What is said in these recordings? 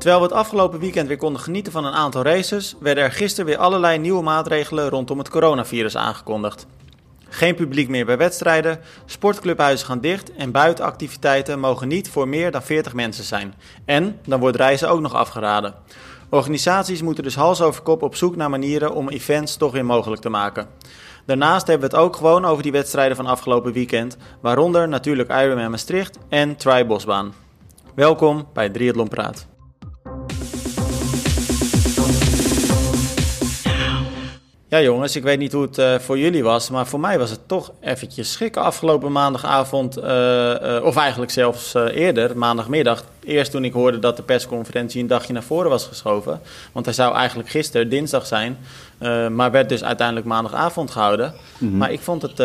Terwijl we het afgelopen weekend weer konden genieten van een aantal races, werden er gisteren weer allerlei nieuwe maatregelen rondom het coronavirus aangekondigd. Geen publiek meer bij wedstrijden, sportclubhuizen gaan dicht en buitenactiviteiten mogen niet voor meer dan 40 mensen zijn. En dan wordt reizen ook nog afgeraden. Organisaties moeten dus hals over kop op zoek naar manieren om events toch weer mogelijk te maken. Daarnaast hebben we het ook gewoon over die wedstrijden van afgelopen weekend, waaronder natuurlijk Ironman Maastricht en Tri Bosbaan. Welkom bij Triathlon Praat. Ja jongens, ik weet niet hoe het uh, voor jullie was, maar voor mij was het toch eventjes schrikken afgelopen maandagavond, uh, uh, of eigenlijk zelfs eerder, maandagmiddag. Eerst toen ik hoorde dat de persconferentie een dagje naar voren was geschoven, want hij zou eigenlijk gisteren, dinsdag zijn, maar werd dus uiteindelijk maandagavond gehouden. Mm -hmm. Maar ik vond het,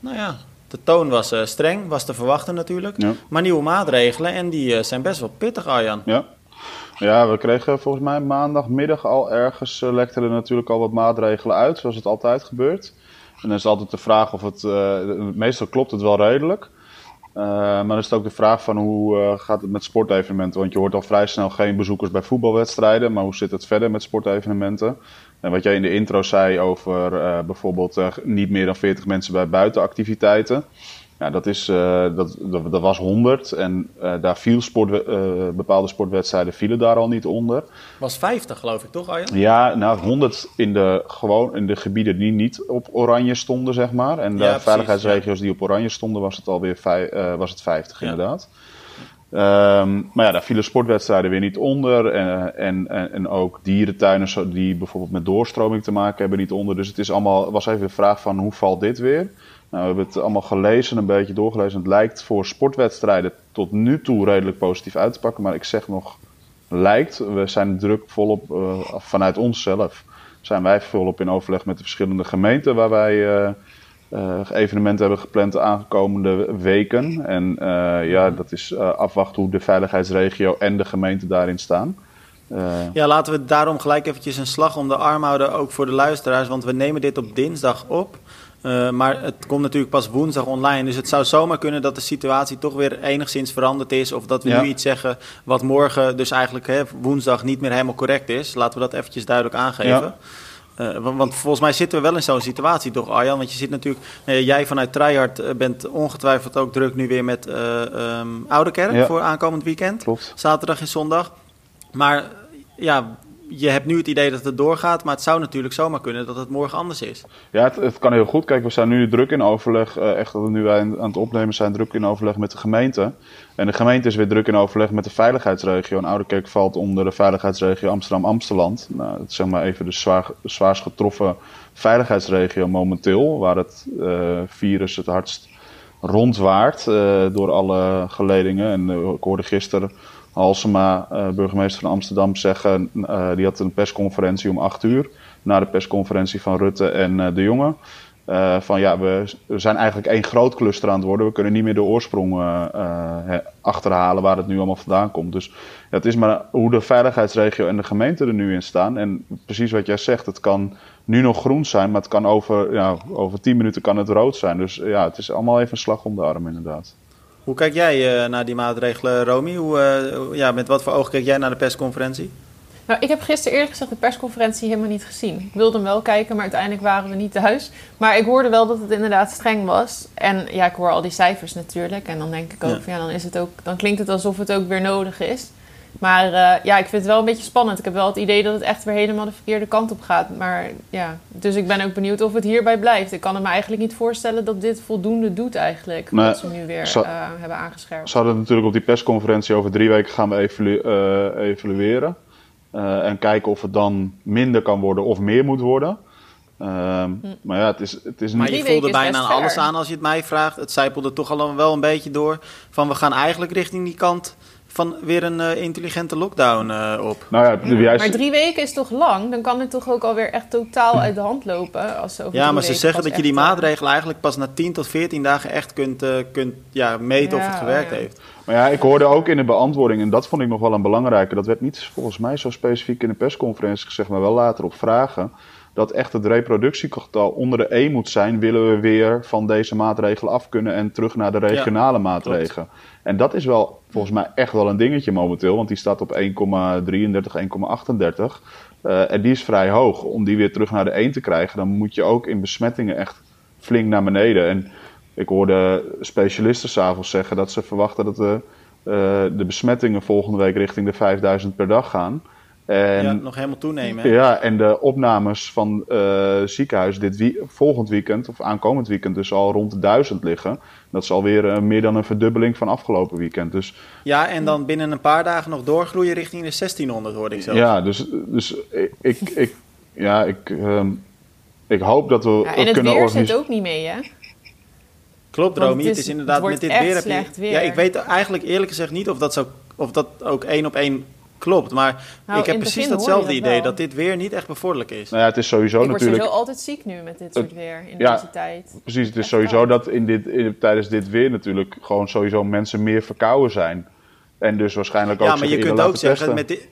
nou ja, de toon was streng, was te verwachten natuurlijk, ja. maar nieuwe maatregelen en die zijn best wel pittig Arjan. Ja. Ja, we kregen volgens mij maandagmiddag al ergens uh, lekten er natuurlijk al wat maatregelen uit, zoals het altijd gebeurt. En dan is altijd de vraag of het, uh, meestal klopt het wel redelijk. Uh, maar dan is het ook de vraag van hoe gaat het met sportevenementen? Want je hoort al vrij snel geen bezoekers bij voetbalwedstrijden, maar hoe zit het verder met sportevenementen? En wat jij in de intro zei over bijvoorbeeld niet meer dan 40 mensen bij buitenactiviteiten. Ja, dat, is, uh, dat, dat, dat, was 100 en uh, daar viel sport, uh, bepaalde sportwedstrijden vielen daar al niet onder. Was 50 geloof ik toch? Ja, nou 100 in de, gewoon in de gebieden die niet op oranje stonden zeg maar. En de ja, veiligheidsregio's ja. die op oranje stonden was het alweer was het 50 ja. inderdaad. Um, maar ja, daar vielen sportwedstrijden weer niet onder. En, en, en, en ook dierentuinen die bijvoorbeeld met doorstroming te maken hebben niet onder. Dus het is allemaal, was even de vraag van hoe valt dit weer? Nou, we hebben het allemaal gelezen, een beetje doorgelezen. Het lijkt voor sportwedstrijden tot nu toe redelijk positief uit te pakken. Maar ik zeg nog lijkt. We zijn druk volop uh, vanuit onszelf. Zijn wij volop in overleg met de verschillende gemeenten waar wij uh, uh, evenementen hebben gepland de aankomende weken. En ja, dat is afwachten hoe de veiligheidsregio en de gemeente daarin staan. ja, laten we daarom gelijk eventjes een slag om de arm houden, ook voor de luisteraars. Want we nemen dit op dinsdag op. Uh, maar het komt natuurlijk pas woensdag online. Dus het zou zomaar kunnen dat de situatie toch weer enigszins veranderd is. Of dat we ja. nu iets zeggen wat morgen, dus eigenlijk hè, woensdag, niet meer helemaal correct is. Laten we dat eventjes duidelijk aangeven. Ja. Uh, want, want, volgens mij zitten we wel in zo'n situatie, toch, Arjan? Want je zit natuurlijk, uh, jij vanuit Tryhard bent ongetwijfeld ook druk nu weer met um, Oude Kerk ja. voor aankomend weekend. Klopt. Zaterdag en zondag. Maar ja, je hebt nu het idee dat het doorgaat, maar het zou natuurlijk zomaar kunnen dat het morgen anders is. Ja, het, kan heel goed. Kijk, we zijn nu druk in overleg, uh, echt dat we nu aan het opnemen zijn, druk in overleg met de gemeente. En de gemeente is weer druk in overleg met de veiligheidsregio. En Ouderkerk valt onder de veiligheidsregio Amsterdam-Amsteland. Nou, dat is zeg maar even de zwaar, zwaarst getroffen veiligheidsregio momenteel, waar het uh, virus het hardst rondwaart uh, door alle geledingen. En ik hoorde gisteren Halsema, uh, burgemeester van Amsterdam, zeggen. Uh, die had een persconferentie om 8 uur. Na de persconferentie van Rutte en uh, De Jonge. van ja, we, zijn eigenlijk één groot cluster aan het worden. We kunnen niet meer de oorsprong achterhalen waar het nu allemaal vandaan komt. Dus ja, het is maar hoe de veiligheidsregio en de gemeente er nu in staan. En precies wat jij zegt, het kan nu nog groen zijn, maar het kan over, ja, over 10 minuten kan het rood zijn. Dus ja, het is allemaal even een slag om de arm inderdaad. Hoe kijk jij uh, naar die maatregelen, Romy? Hoe, uh, ja, met wat voor ogen kijk jij naar de persconferentie? Nou, ik heb gisteren eerlijk gezegd de persconferentie helemaal niet gezien. Ik wilde hem wel kijken, maar uiteindelijk waren we niet thuis. Maar ik hoorde wel dat het inderdaad streng was. En ja, ik hoor al die cijfers natuurlijk. En dan denk ik ook, ja. Van, ja, dan, is het ook, dan klinkt het alsof het ook weer nodig is. Maar uh, ja, ik vind het wel een beetje spannend. Ik heb wel het idee dat het echt weer helemaal de verkeerde kant op gaat. Maar ja, dus ik ben ook benieuwd of het hierbij blijft. Ik kan me eigenlijk niet voorstellen dat dit voldoende doet eigenlijk. Nee, wat ze nu weer uh, hebben aangescherpt. Ze hadden natuurlijk op die persconferentie over drie weken gaan we evalu uh, evalueren. en kijken of het dan minder kan worden of meer moet worden. Um, hm. Maar ja, het is, het is Maar je voelde bijna aan alles aan als je het mij vraagt. Het zijpelde toch al wel een beetje door. Van we gaan eigenlijk richting die kant van weer een uh, intelligente lockdown uh, op. Nou ja, maar drie weken is toch lang? Dan kan het toch ook alweer echt totaal uit de hand lopen? Als ze over ja, maar ze zeggen dat je die maatregelen eigenlijk pas na 10 tot 14 dagen echt kunt, uh, kunt ja, meten ja, of het gewerkt oh, ja. heeft. Maar ja, ik hoorde ook in de beantwoording, en dat vond ik nog wel een belangrijke, dat werd niet volgens mij zo specifiek in de persconferentie gezegd, maar wel later op vragen. Dat echt het reproductiegetal onder de 1 moet zijn, willen we weer van deze maatregelen af kunnen en terug naar de regionale maatregelen. En dat is wel volgens mij echt wel een dingetje momenteel, want die staat op 1,33, 1,38. Uh, en die is vrij hoog. Om die weer terug naar de 1 te krijgen, dan moet je ook in besmettingen echt flink naar beneden. En ik hoorde specialisten s'avonds zeggen dat ze verwachten dat de, uh, de besmettingen volgende week richting de 5000 per dag gaan. En, ja, nog helemaal toenemen. Ja, en de opnames van uh, ziekenhuis dit wie volgend weekend, of aankomend weekend, dus al rond de 1000 liggen. Dat is alweer uh, meer dan een verdubbeling van afgelopen weekend. Dus, ja, en dan binnen een paar dagen nog doorgroeien richting de 1600, hoorde ik zelf. Ja, dus, dus ik, ik, ik ja, ik, um, ik hoop dat we ja, en het kunnen weer zit ook niet mee, hè? Klopt, Romy. Het is, inderdaad het met dit echt weer, heb slecht je, weer. Ja, ik weet eigenlijk eerlijk gezegd niet of dat, zo, of dat ook één op één klopt. Maar Nou, ik heb in het precies datzelfde dat idee, wel. dat dit weer niet echt bevorderlijk is. nou ja, het is sowieso ik word natuurlijk. sowieso altijd ziek nu met dit soort weer in Ja. deze tijd. Precies, het is Echt sowieso dat in dit, in, tijdens dit weer natuurlijk gewoon sowieso mensen meer verkouden zijn. En dus waarschijnlijk ook ja, maar je eerder kunt ook zeggen, testen. met dit,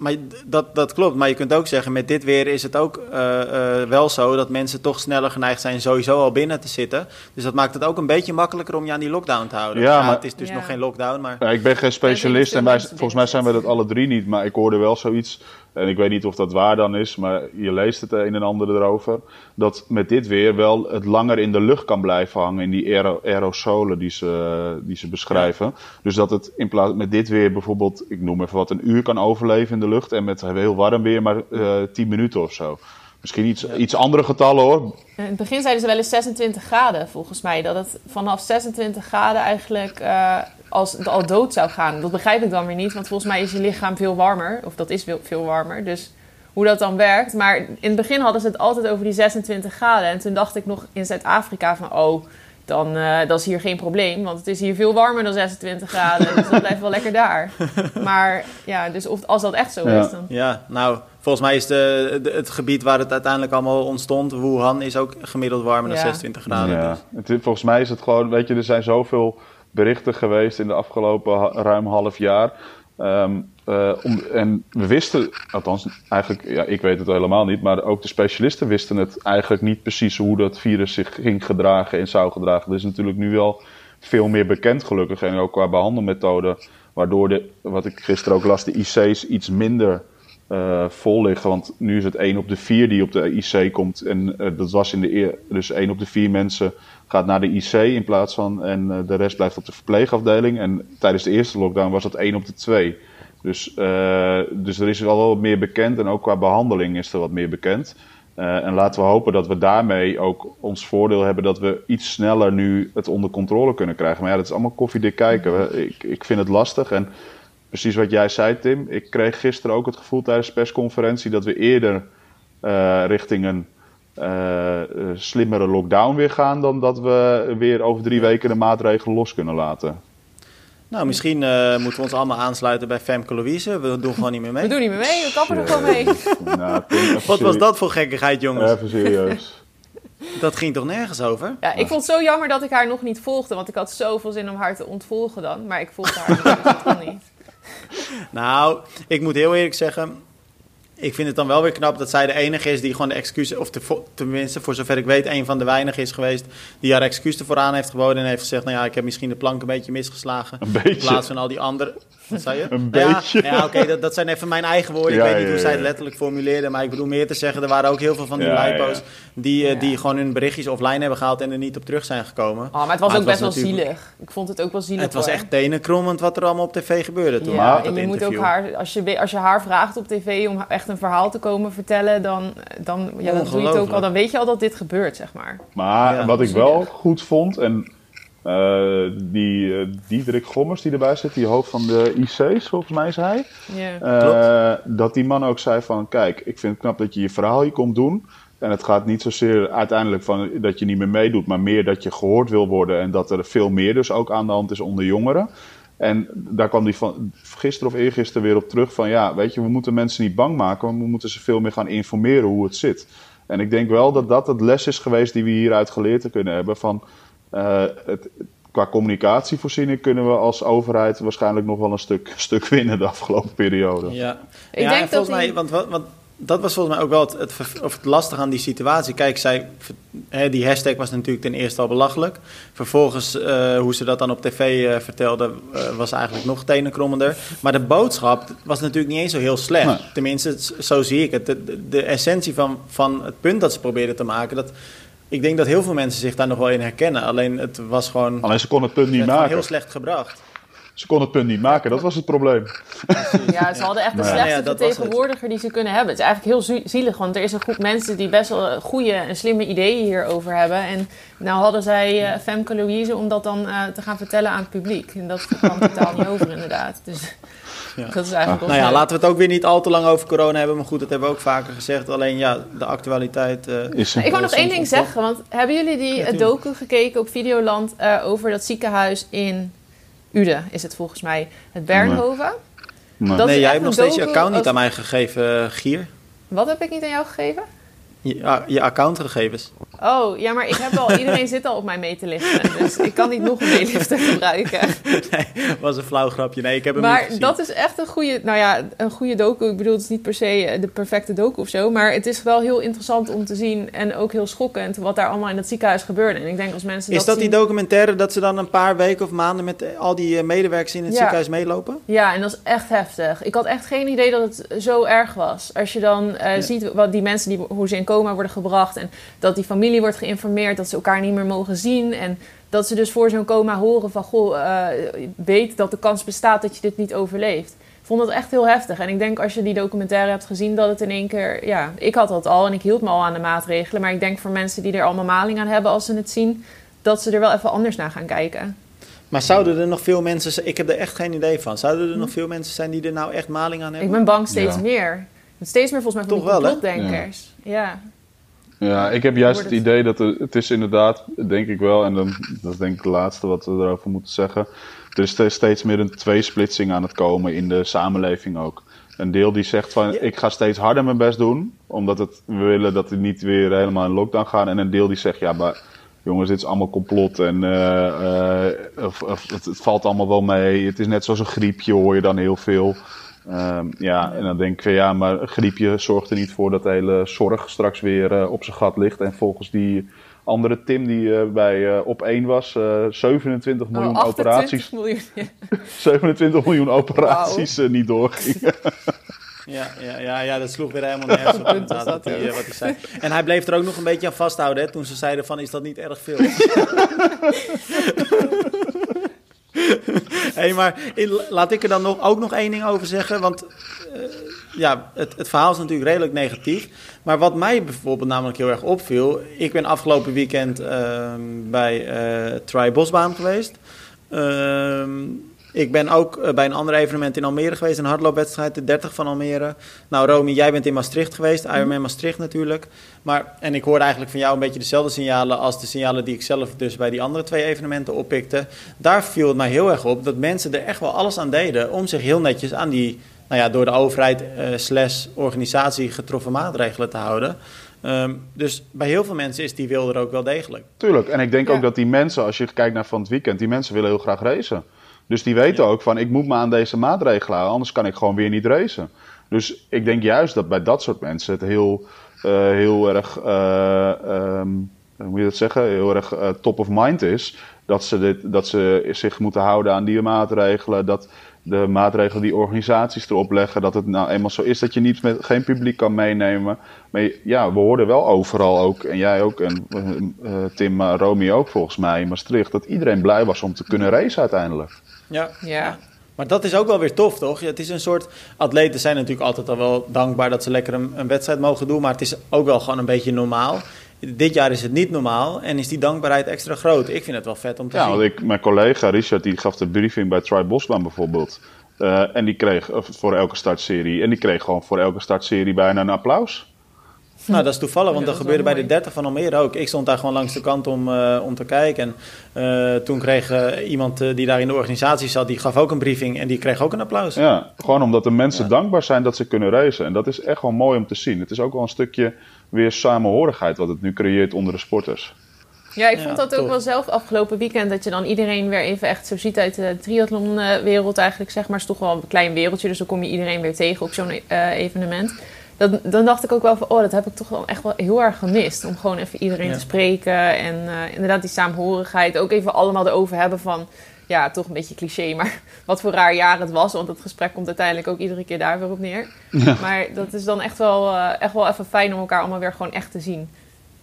maar dat, dat klopt. Maar je kunt ook zeggen, met dit weer is het ook eh, eh, wel zo dat mensen toch sneller geneigd zijn sowieso al binnen te zitten. Dus dat maakt het ook een beetje makkelijker om je aan die lockdown te houden. Ja, maar- het is dus Ja. nog geen lockdown, maar... Ja, ik ben geen specialist en wij, volgens mij zijn we dat alle drie niet. Maar ik hoorde wel zoiets, en ik weet niet of dat waar dan is, maar je leest het een en ander erover. Dat met dit weer wel het langer in de lucht kan blijven hangen in die aero- aerosolen die ze, die ze beschrijven. Dus dat het in plaats met dit weer bijvoorbeeld, ik noem even wat, een uur kan overleven in de lucht. En met heel warm weer maar eh 10 minuten of zo. Misschien iets, iets andere getallen hoor. In het begin zeiden ze wel eens 26 graden, volgens mij. Dat het vanaf 26 graden eigenlijk eh, als, al dood zou gaan. Dat begrijp ik dan weer niet, want volgens mij is je lichaam veel warmer. Of dat is veel, veel warmer, dus hoe dat dan werkt. Maar in het begin hadden ze het altijd over die 26 graden. En toen dacht ik nog in Zuid-Afrika van... oh, dan eh, dat is hier geen probleem. Want het is hier veel warmer dan 26 graden. dus dat blijft wel lekker daar. Maar ja, dus of, als dat echt zo Ja. is, dan... Ja, nou, volgens mij is de, de- het gebied waar het uiteindelijk allemaal ontstond, Wuhan, is ook gemiddeld warmer dan Ja. 26 graden. Ja, Dus. het, volgens mij is het gewoon, weet je, er zijn zoveel berichten geweest in de afgelopen ha- ruim half jaar. Ehm, eh, om, en we wisten, althans eigenlijk, ja, ik weet het helemaal niet, maar ook de specialisten wisten het eigenlijk niet precies hoe dat virus zich ging gedragen en zou gedragen. Er is natuurlijk nu wel veel meer bekend gelukkig en ook qua behandelmethoden, waardoor de, wat ik gisteren ook las, de IC's iets minder eh, vol liggen. Want nu is het 1 op de 4 die op de IC komt. En eh, dat was in de eer, dus 1 op de 4 mensen gaat naar de IC in plaats van. En eh, de rest blijft op de verpleegafdeling. En tijdens de eerste lockdown was dat 1 op de 2. Dus, dus er is wel wat meer bekend. En ook qua behandeling is er wat meer bekend. En laten we hopen dat we daarmee ook ons voordeel hebben dat we iets sneller nu het onder controle kunnen krijgen. Maar ja, dat is allemaal koffiedik kijken. Ik, ik vind het lastig. En precies wat jij zei, Tim. Ik kreeg gisteren ook het gevoel tijdens de persconferentie dat we eerder eh, richting een eh, eh, slimmere lockdown weer gaan dan dat we weer over drie weken de maatregelen los kunnen laten. Nou, misschien eh, moeten we ons allemaal aansluiten bij Femke Louise. We doen gewoon niet meer mee. We doen niet meer mee, we kappen er gewoon mee. Nou, Wat was dat voor gekkigheid, jongens? Even serieus. Dat ging toch nergens over? Ja, ik vond het zo jammer dat ik haar nog niet volgde. Want ik had zoveel zin om haar te ontvolgen dan. Maar ik volgde haar dus niet. Nou, ik moet heel eerlijk zeggen. Ik vind het dan wel weer knap dat zij de enige is die gewoon de excuus, of de, tenminste voor zover ik weet, een van de weinigen is geweest die haar excuus ervoor aan heeft geboden en heeft gezegd, nou ja, ik heb misschien de plank een beetje misgeslagen. Een beetje. In plaats van al die andere. Wat zei je? Een Nou ja, beetje. Ja, oké, dat, dat zijn even mijn eigen woorden. Ja, ik weet niet ja, hoe ja, zij het ja. letterlijk formuleerde, maar ik bedoel meer te zeggen, er waren ook heel veel van die Ja, ja, lipo's ja. die, eh, Ja. die gewoon hun berichtjes offline hebben gehaald en er niet op terug zijn gekomen. Oh, maar het was Maar ook best wel natuurlijk- zielig. Ik vond het ook wel zielig Het was hoor. echt tenenkrommend wat er allemaal op tv gebeurde toen. Ja, en je moet ook haar, als je, als je haar vraagt op tv om echt een verhaal te komen vertellen, dan, dan, ja, dan doe je het ook al. Dan weet je al dat dit gebeurt, zeg maar. Maar Ja, wat ik wel goed vond, en eh, die eh Diederik Gommers die erbij zit, die hoofd van de IC's, volgens mij is hij. Ja. Eh, dat die man ook zei van, kijk, ik vind het knap dat je je verhaal hier komt doen. En het gaat niet zozeer uiteindelijk van dat je niet meer meedoet, maar meer dat je gehoord wil worden. En dat er veel meer dus ook aan de hand is onder jongeren. En daar kwam die van gisteren of eergisteren weer op terug van, ja, weet je, we moeten mensen niet bang maken, maar we moeten ze veel meer gaan informeren hoe het zit. En ik denk wel dat dat het les is geweest die we hieruit geleerd te kunnen hebben. Van, eh, het, qua communicatievoorziening kunnen we als overheid waarschijnlijk nog wel een stuk, stuk winnen de afgelopen periode. Ja, Ik ja denk en volgens dat mij, die- want, wat, want dat was volgens mij ook wel het, het, of het lastige aan die situatie. Kijk, zij, die hashtag was natuurlijk ten eerste al belachelijk. Vervolgens, uh, hoe ze dat dan op tv uh, vertelde, uh, was eigenlijk nog tenenkrommender. Maar de boodschap was natuurlijk niet eens zo heel slecht. Nee. Tenminste, zo zie ik het. De, de, de, essentie van, van het punt dat ze probeerden te maken, dat, ik denk dat heel veel mensen zich daar nog wel in herkennen. Alleen het was gewoon. Alleen ze kon het punt niet maken. heel slecht gebracht. Ze kon het punt niet maken, dat was het probleem. Ja, ze hadden echt de slechtste ja, vertegenwoordiger die ze kunnen hebben. Het is eigenlijk heel zielig, want er is een groep mensen die best wel goede en slimme ideeën hierover hebben. En nou hadden zij uh, Femke Louise om dat dan uh, te gaan vertellen aan het publiek. En dat kwam totaal niet over, inderdaad. Dus ja. dat is eigenlijk Nou ja, laten we het ook weer niet al te lang over corona hebben. Maar goed, dat hebben we ook vaker gezegd. Alleen ja, de actualiteit uh, is... Ik wou nog één ding zeggen, want hebben jullie die ja, docu gekeken op Videoland over dat ziekenhuis in... Ude is het volgens mij. Het Bernhoven. Nee, nee. nee jij hebt nog steeds je account niet aan mij gegeven, Gier. Wat heb ik niet aan jou gegeven? Je, je accountgegevens. Oh, ja, maar ik heb al, iedereen zit al op mij mee te liften. Dus ik kan niet nog een meelifter gebruiken. Nee, was een flauw grapje. Nee, ik heb hem maar niet dat is echt een goede, nou ja, een goede docu. Ik bedoel, het is niet per se de perfecte docu of zo. Maar het is wel heel interessant om te zien. En ook heel schokkend wat daar allemaal in het ziekenhuis gebeurde. En ik denk als mensen Is dat, dat zien, die documentaire dat ze dan een paar weken of maanden met al die medewerkers in het Ja. ziekenhuis meelopen? Ja, en dat is echt heftig. Ik had echt geen idee dat het zo erg was. Als je dan eh, ziet wat die mensen, die, hoe ze in coma worden gebracht... en dat die familie wordt geïnformeerd dat ze elkaar niet meer mogen zien... en dat ze dus voor zo'n coma horen van... goh, eh, weet dat de kans bestaat dat je dit niet overleeft. Ik vond dat echt heel heftig. En ik denk als je die documentaire hebt gezien... dat het in één keer... Ja, ik had dat al en ik hield me al aan de maatregelen... maar ik denk voor mensen die er allemaal maling aan hebben als ze het zien... dat ze er wel even anders naar gaan kijken. Maar zouden er nog veel mensen zijn? Ik heb er echt geen idee van. Zouden er nog veel mensen zijn die er nou echt maling aan hebben? Ik ben bang steeds Ja. meer. Steeds meer volgens mij van Toch die wel. Ja. Ja, ik heb juist het idee dat er, het is inderdaad, denk ik wel, en dan, dat is denk ik het laatste wat we erover moeten zeggen. Er is ste- steeds meer een tweesplitsing aan het komen in de samenleving ook. Een deel die zegt van, ik ga steeds harder mijn best doen, omdat het, we willen dat we niet weer helemaal in lockdown gaan. En een deel die zegt, ja, maar jongens, dit is allemaal complot en eh, eh, of, of, het, het valt allemaal wel mee. Het is net zoals een griepje, hoor je dan heel veel. Ehm, ja, en dan denk ik van ja, maar een griepje zorgt er niet voor dat de hele zorg straks weer eh, op zijn gat ligt. En volgens die andere Tim die eh, bij eh, op 1 was, eh 27 miljoen Oh, operaties, 28 miljoen. Ja. 27 miljoen operaties niet doorgingen. Ja, ja, ja, ja, dat sloeg weer helemaal nergens op inderdaad, dat hij, wat hij zei. En hij bleef er ook nog een beetje aan vasthouden hè, toen ze zeiden van, is dat niet erg veel? hey, maar laat ik er dan nog, ook nog één ding over zeggen, want eh, ja, het, het verhaal is natuurlijk redelijk negatief. Maar wat mij bijvoorbeeld namelijk heel erg opviel, ik ben afgelopen weekend ehm, bij eh Try Bosbaan geweest. Ehm, ik ben ook eh, bij een ander evenement in Almere geweest, een hardloopwedstrijd, de 30 van Almere. Nou, Romy, jij bent in Maastricht geweest, Ironman Maastricht natuurlijk. Maar, en ik hoorde eigenlijk van jou een beetje dezelfde signalen als de signalen die ik zelf dus bij die andere twee evenementen oppikte. Daar viel het mij heel erg op dat mensen er echt wel alles aan deden om zich heel netjes aan die, nou ja, door de overheid eh, slash organisatie getroffen maatregelen te houden. Ehm, dus bij heel veel mensen is die wil er ook wel degelijk. Tuurlijk, en ik denk Ja. ook dat die mensen, als je kijkt naar van het weekend, die mensen willen heel graag racen. Dus die weten ook van, ik moet me aan deze maatregelen houden, anders kan ik gewoon weer niet racen. Dus ik denk juist dat bij dat soort mensen het heel, eh, heel erg, eh, ehm, hoe moet je dat zeggen, heel erg eh, top of mind is. Dat ze, dit, dat ze zich moeten houden aan die maatregelen, dat de maatregelen die organisaties erop leggen, dat het nou eenmaal zo is dat je niet met, geen publiek kan meenemen. Maar ja, we hoorden wel overal ook, en jij ook, en Tim, Romy ook volgens mij in Maastricht, dat iedereen blij was om te kunnen racen uiteindelijk. Ja. Ja. Maar dat is ook wel weer tof, toch? Ja, Het is een soort. Atleten zijn natuurlijk altijd al wel dankbaar dat ze lekker een, een wedstrijd mogen doen. Maar het is ook wel gewoon een beetje normaal. Dit jaar is het niet normaal en is die dankbaarheid extra groot. Ik vind het wel vet om te Ja, zien. want ik, mijn collega Richard die gaf de briefing bij Tri Bosbaan bijvoorbeeld. Eh, en die kreeg voor elke startserie. En die kreeg gewoon voor elke startserie bijna een applaus. Nou, dat is toevallig, want Ja, dat, gebeurde bij de 30 van Almere ook. Ik stond daar gewoon langs de kant om, eh, om te kijken. En eh, toen kreeg eh, iemand die daar in de organisatie zat, die gaf ook een briefing en die kreeg ook een applaus. Ja, gewoon omdat de mensen Ja. dankbaar zijn dat ze kunnen racen. En dat is echt wel mooi om te zien. Het is ook wel een stukje weer samenhorigheid wat het nu creëert onder de sporters. Ja, ik Ja, vond dat ook tof. wel zelf afgelopen weekend. Dat je dan iedereen weer even echt zo ziet uit de triathlonwereld eigenlijk. Zeg maar, het is toch wel een klein wereldje. Dus dan kom je iedereen weer tegen op zo'n eh, evenement. Dat, dan dacht ik ook wel van, oh, dat heb ik toch wel echt wel heel erg gemist. Om gewoon even iedereen Ja. te spreken en eh, inderdaad die saamhorigheid. Ook even allemaal erover hebben van, ja, toch een beetje cliché, maar wat voor raar jaar het was. Want het gesprek komt uiteindelijk ook iedere keer daar weer op neer. Maar dat is dan echt wel, eh, echt wel even fijn om elkaar allemaal weer gewoon echt te zien.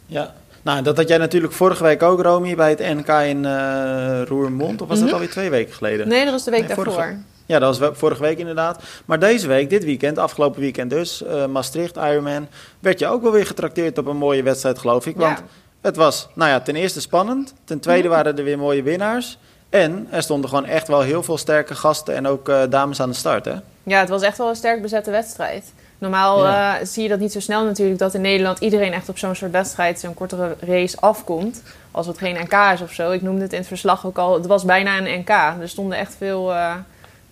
Ja. Nou, dat had jij natuurlijk vorige week ook, Romy, bij het NK in eh, Roermond. Of was dat Mhm. alweer twee weken geleden? Nee, dat was de week Nee, vorige- daarvoor. Ja, dat was vorige week inderdaad. Maar deze week, dit weekend, afgelopen weekend dus, eh, Maastricht, Ironman, werd je ook wel weer getrakteerd op een mooie wedstrijd, geloof ik. Want Ja. het was, nou ja, ten eerste spannend. Ten tweede waren er weer mooie winnaars. En er stonden gewoon echt wel heel veel sterke gasten en ook eh, dames aan de start, hè? Ja, het was echt wel een sterk bezette wedstrijd. Normaal Ja. eh, zie je dat niet zo snel natuurlijk, dat in Nederland iedereen echt op zo'n soort wedstrijd, zo'n kortere race afkomt. Als het geen NK is of zo. Ik noemde het in het verslag ook al, het was bijna een NK. Er stonden echt veel,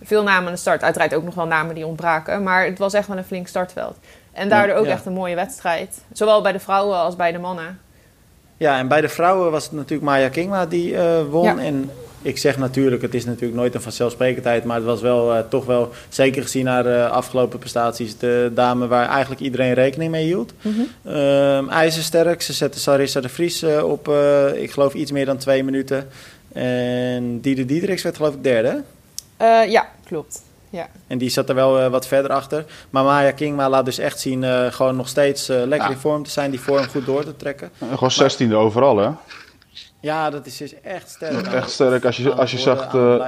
veel namen aan de start. Uiteraard ook nog wel namen die ontbraken, maar het was echt wel een flink startveld. En daardoor ook Ja. echt een mooie wedstrijd. Zowel bij de vrouwen als bij de mannen. Ja, en bij de vrouwen was het natuurlijk Maya Kingma die eh, won. Ja. En ik zeg natuurlijk, het is natuurlijk nooit een vanzelfsprekendheid, maar het was wel eh, toch wel, zeker gezien naar eh, afgelopen prestaties, de dame waar eigenlijk iedereen rekening mee hield. Ehm ijzersterk, ze zette Sarissa de Vries eh, op, ik geloof, iets meer dan twee minuten. En Diede Diedriks werd geloof ik derde. Eh, ja, klopt. Ja. En die zat er wel eh, wat verder achter. Maar Maya Kingma laat dus echt zien eh, gewoon nog steeds lekker Ja. in vorm te zijn, die vorm goed door te trekken. En Gewoon 16e overal, hè? Ja, dat is, is echt sterk. Echt sterk. Als je, als je zag eh,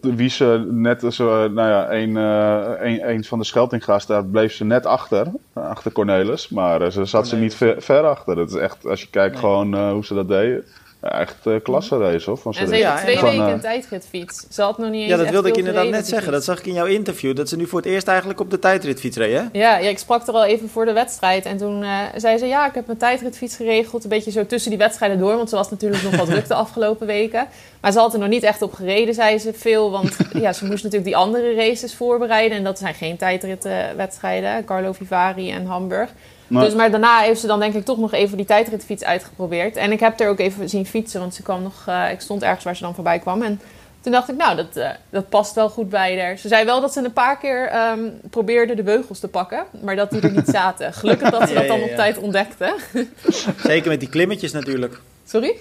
wie ze net zo, nou ja, een, eh, een, een van de Scheltinga's, daar bleef ze net achter, achter Cornelis. Maar ze zat ze niet ver, ver achter. Dat is echt, als je kijkt Nee. gewoon hoe ze dat deden, echt eh klasse race hoor. Van En ze heeft Ja, twee weken eh, een tijdritfiets. Ze had nog niet eens Ja, dat wilde ik inderdaad net die zeggen. Dat zag ik in jouw interview. Dat ze nu voor het eerst eigenlijk op de tijdritfiets reed, hè? Ja, ja, ik sprak er al even voor de wedstrijd. En toen eh, zei ze, ja, ik heb mijn tijdritfiets geregeld. Een beetje zo tussen die wedstrijden door. Want ze was natuurlijk nog wat druk de afgelopen weken. Maar ze had er nog niet echt op gereden, zei ze veel. Want ja, ze moest natuurlijk die andere races voorbereiden. En dat zijn geen tijdritwedstrijden. Carlo Vivari en Hamburg. Maar- Dus, maar daarna heeft ze dan denk ik toch nog even die tijdritfiets uitgeprobeerd. En ik heb er ook even zien fietsen. Want ze kwam nog, eh, ik stond ergens waar ze dan voorbij kwam. En toen dacht ik, nou, dat, eh, dat past wel goed bij haar. Ze zei wel dat ze een paar keer ehm, probeerde de beugels te pakken, maar dat die er niet zaten. Gelukkig dat ze Ja, dat dan op tijd ontdekte. Zeker met die klimmetjes natuurlijk. Sorry?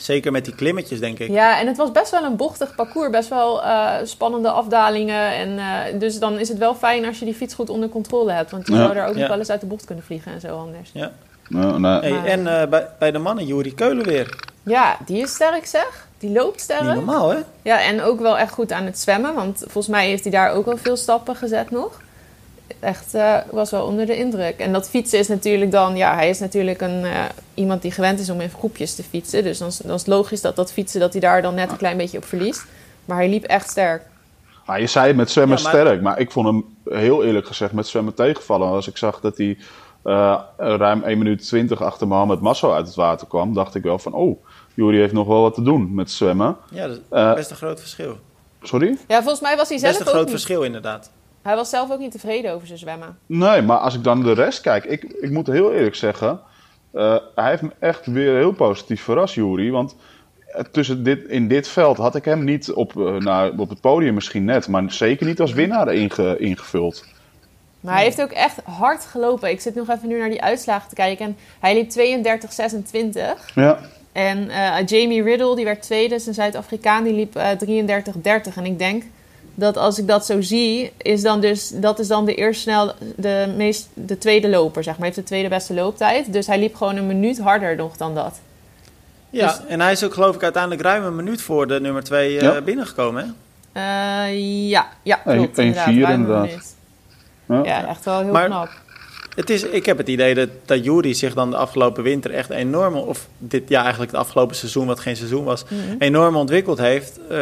Zeker met die klimmetjes, denk ik. Ja, en het was best wel een bochtig parcours. Best wel eh, spannende afdalingen. En, eh, dus dan is het wel fijn als je die fiets goed onder controle hebt. Want die Ja. zou er ook nog Ja. wel eens uit de bocht kunnen vliegen en zo anders. Ja. nou, nou, Hey, en eh, bij, bij de mannen, Juri Keulen weer. Ja, die is sterk zeg. Die loopt Niet sterk. normaal, hè? Ja, en ook wel echt goed aan het zwemmen. Want volgens mij heeft hij daar ook wel veel stappen gezet nog. Echt, eh, was wel onder de indruk. En dat fietsen is natuurlijk dan... Ja, hij is natuurlijk een, eh, iemand die gewend is om in groepjes te fietsen. Dus dan, is- dan is het logisch dat dat fietsen... dat hij daar dan net een klein beetje op verliest. Maar hij liep echt sterk. Nou, je zei met zwemmen Ja, maar- sterk, maar ik vond hem heel eerlijk gezegd met zwemmen tegenvallen. Als ik zag dat hij eh, ruim 1 minuut 20 achter Mohamed Masso uit het water kwam, dacht ik wel van, oh, Juri heeft nog wel wat te doen met zwemmen. Ja, dat is best een groot verschil. Sorry? Ja, volgens mij was hij zelf Best een ook groot niet... verschil, inderdaad. Hij was zelf ook niet tevreden over zijn zwemmen. Nee, maar als ik dan de rest kijk, ik, ik moet heel eerlijk zeggen, eh, hij heeft me echt weer heel positief verrast, Juri. Want eh, tussen dit, in dit veld had ik hem niet op, nou, op het podium misschien net, maar zeker niet als winnaar inge, ingevuld. Maar hij heeft ook echt hard gelopen. Ik zit nog even nu naar die uitslagen te kijken. En hij liep 32-26. Ja, En Jamie Riddle, die werd tweede, is een Zuid-Afrikaan, die liep eh 33-30. En ik denk dat als ik dat zo zie, is dan dus, dat is dan de eerst snel de, meest, de tweede loper, zeg maar. Hij heeft de tweede beste looptijd. Dus hij liep gewoon een minuut harder nog dan dat. Ja, Dus- en hij is ook geloof ik uiteindelijk ruim een minuut voor de nummer 2 Ja. binnengekomen, hè? Eh, ja, ja, Een- klopt. inderdaad, vier inderdaad. minuut. ja. Ja, echt wel heel Maar- knap. Het is, ik heb het idee dat, dat Jury zich dan de afgelopen winter echt enorm, of dit ja eigenlijk het afgelopen seizoen, wat geen seizoen was, Mhm. enorm ontwikkeld heeft. Eh,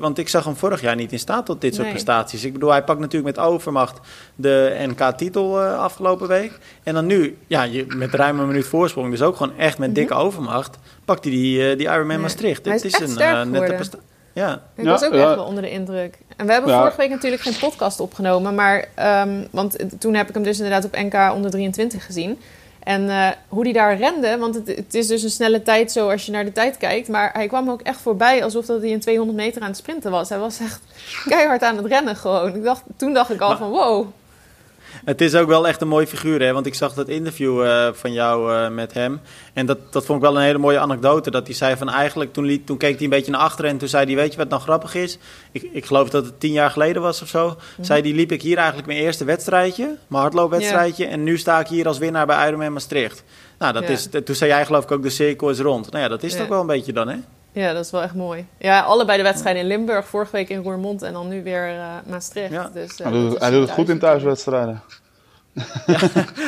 want ik zag hem vorig jaar niet in staat tot dit soort Nee. prestaties. Ik bedoel, hij pakt natuurlijk met overmacht de NK-titel eh, afgelopen week. En dan nu, ja, je, met ruim een minuut voorsprong, dus ook gewoon echt met dikke overmacht, pakt hij die, eh, die Ironman Ja. Maastricht. Hij Het is is echt een sterk nette prestatie. Ja, Ik Ja, was ook echt wel onder de indruk. En we hebben Ja. vorige week natuurlijk geen podcast opgenomen. Maar, ehm, want toen heb ik hem dus inderdaad op NK onder 23 gezien. En eh, hoe die daar rende, want het, het is dus een snelle tijd zo als je naar de tijd kijkt. Maar hij kwam ook echt voorbij alsof dat hij een 200 meter aan het sprinten was. Hij was echt keihard aan het rennen gewoon. Ik dacht, toen dacht ik al Maar- van wow. Het is ook wel echt een mooie figuur, hè? Want ik zag dat interview uh, van jou uh, met hem. En dat, dat vond ik wel een hele mooie anekdote. Dat hij zei van eigenlijk, toen, liet, toen keek hij een beetje naar achteren. En toen zei hij, weet je wat nou grappig is? Ik, ik geloof dat het tien jaar geleden was of zo. Mm Zei die liep ik hier eigenlijk mijn eerste wedstrijdje. Mijn hardloopwedstrijdje. En nu sta ik hier als winnaar bij Ironman Maastricht. Nou, dat is, toen zei jij geloof ik ook, de cirkel is rond. Nou ja, dat is toch wel een beetje dan, hè? Ja, dat is wel echt mooi. Ja, allebei de wedstrijden in Limburg, vorige week in Roermond en dan nu weer uh, Maastricht. Ja. Dus, uh, hij, doet, hij doet het goed in thuiswedstrijden.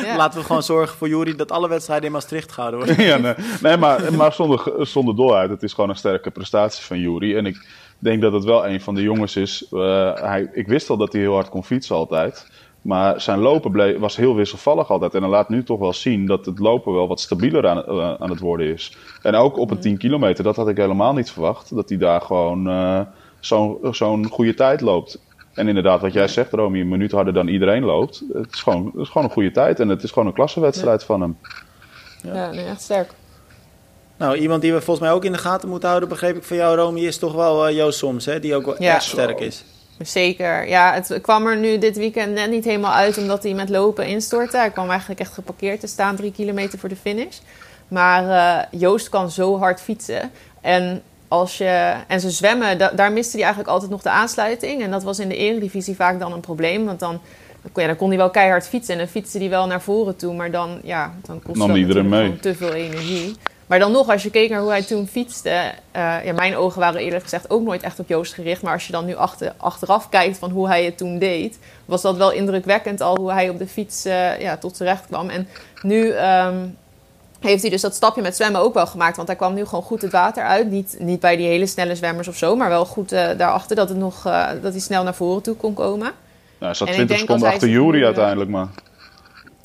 Ja. Laten we gewoon zorgen voor Jury dat alle wedstrijden in Maastricht gehouden worden. ja, nee, nee maar, maar zonder, zonder doorheid. Het is gewoon een sterke prestatie van Jury. En ik denk dat het wel een van de jongens is. Uh, hij, ik wist al dat hij heel hard kon fietsen altijd. Maar zijn lopen bleef, was heel wisselvallig altijd. En dan laat nu toch wel zien dat het lopen wel wat stabieler aan, uh, aan het worden is. En ook op een 10 kilometer, dat had ik helemaal niet verwacht. Dat hij daar gewoon uh, zo'n zo'n goede tijd loopt. En inderdaad, wat jij zegt, Romy, een minuut harder dan iedereen loopt. Het is gewoon, het is gewoon een goede tijd. En het is gewoon een klassenwedstrijd van hem. Ja, ja nee, echt sterk. Nou, iemand die we volgens mij ook in de gaten moeten houden, begreep ik van jou, Romy, is toch wel uh, Joost Soms, hè? Die ook wel echt sterk is. Zeker. Ja, het kwam er nu dit weekend net niet helemaal uit omdat hij met lopen instortte. Hij kwam eigenlijk echt geparkeerd te staan, drie kilometer voor de finish. Maar uh, Joost kan zo hard fietsen. En, als je, en ze zwemmen, da daar miste hij eigenlijk altijd nog de aansluiting. En dat was in de eredivisie vaak dan een probleem. Want dan, ja, dan kon hij wel keihard fietsen. En dan fietste hij wel naar voren toe. Maar dan, ja, dan kostte dat iedereen mee. te veel energie. Maar dan nog, als je keek naar hoe hij toen fietste. Uh, ja, mijn ogen waren eerlijk gezegd ook nooit echt op Joost gericht. Maar als je dan nu achter, achteraf kijkt van hoe hij het toen deed. Was dat wel indrukwekkend al hoe hij op de fiets uh, ja, tot terecht kwam. En nu um, heeft hij dus dat stapje met zwemmen ook wel gemaakt. Want hij kwam nu gewoon goed het water uit. Niet, niet bij die hele snelle zwemmers of zo. Maar wel goed uh, daarachter dat, het nog, dat hij snel naar voren toe kon komen. Nou, hij zat 20 seconden achter Jury uiteindelijk maar.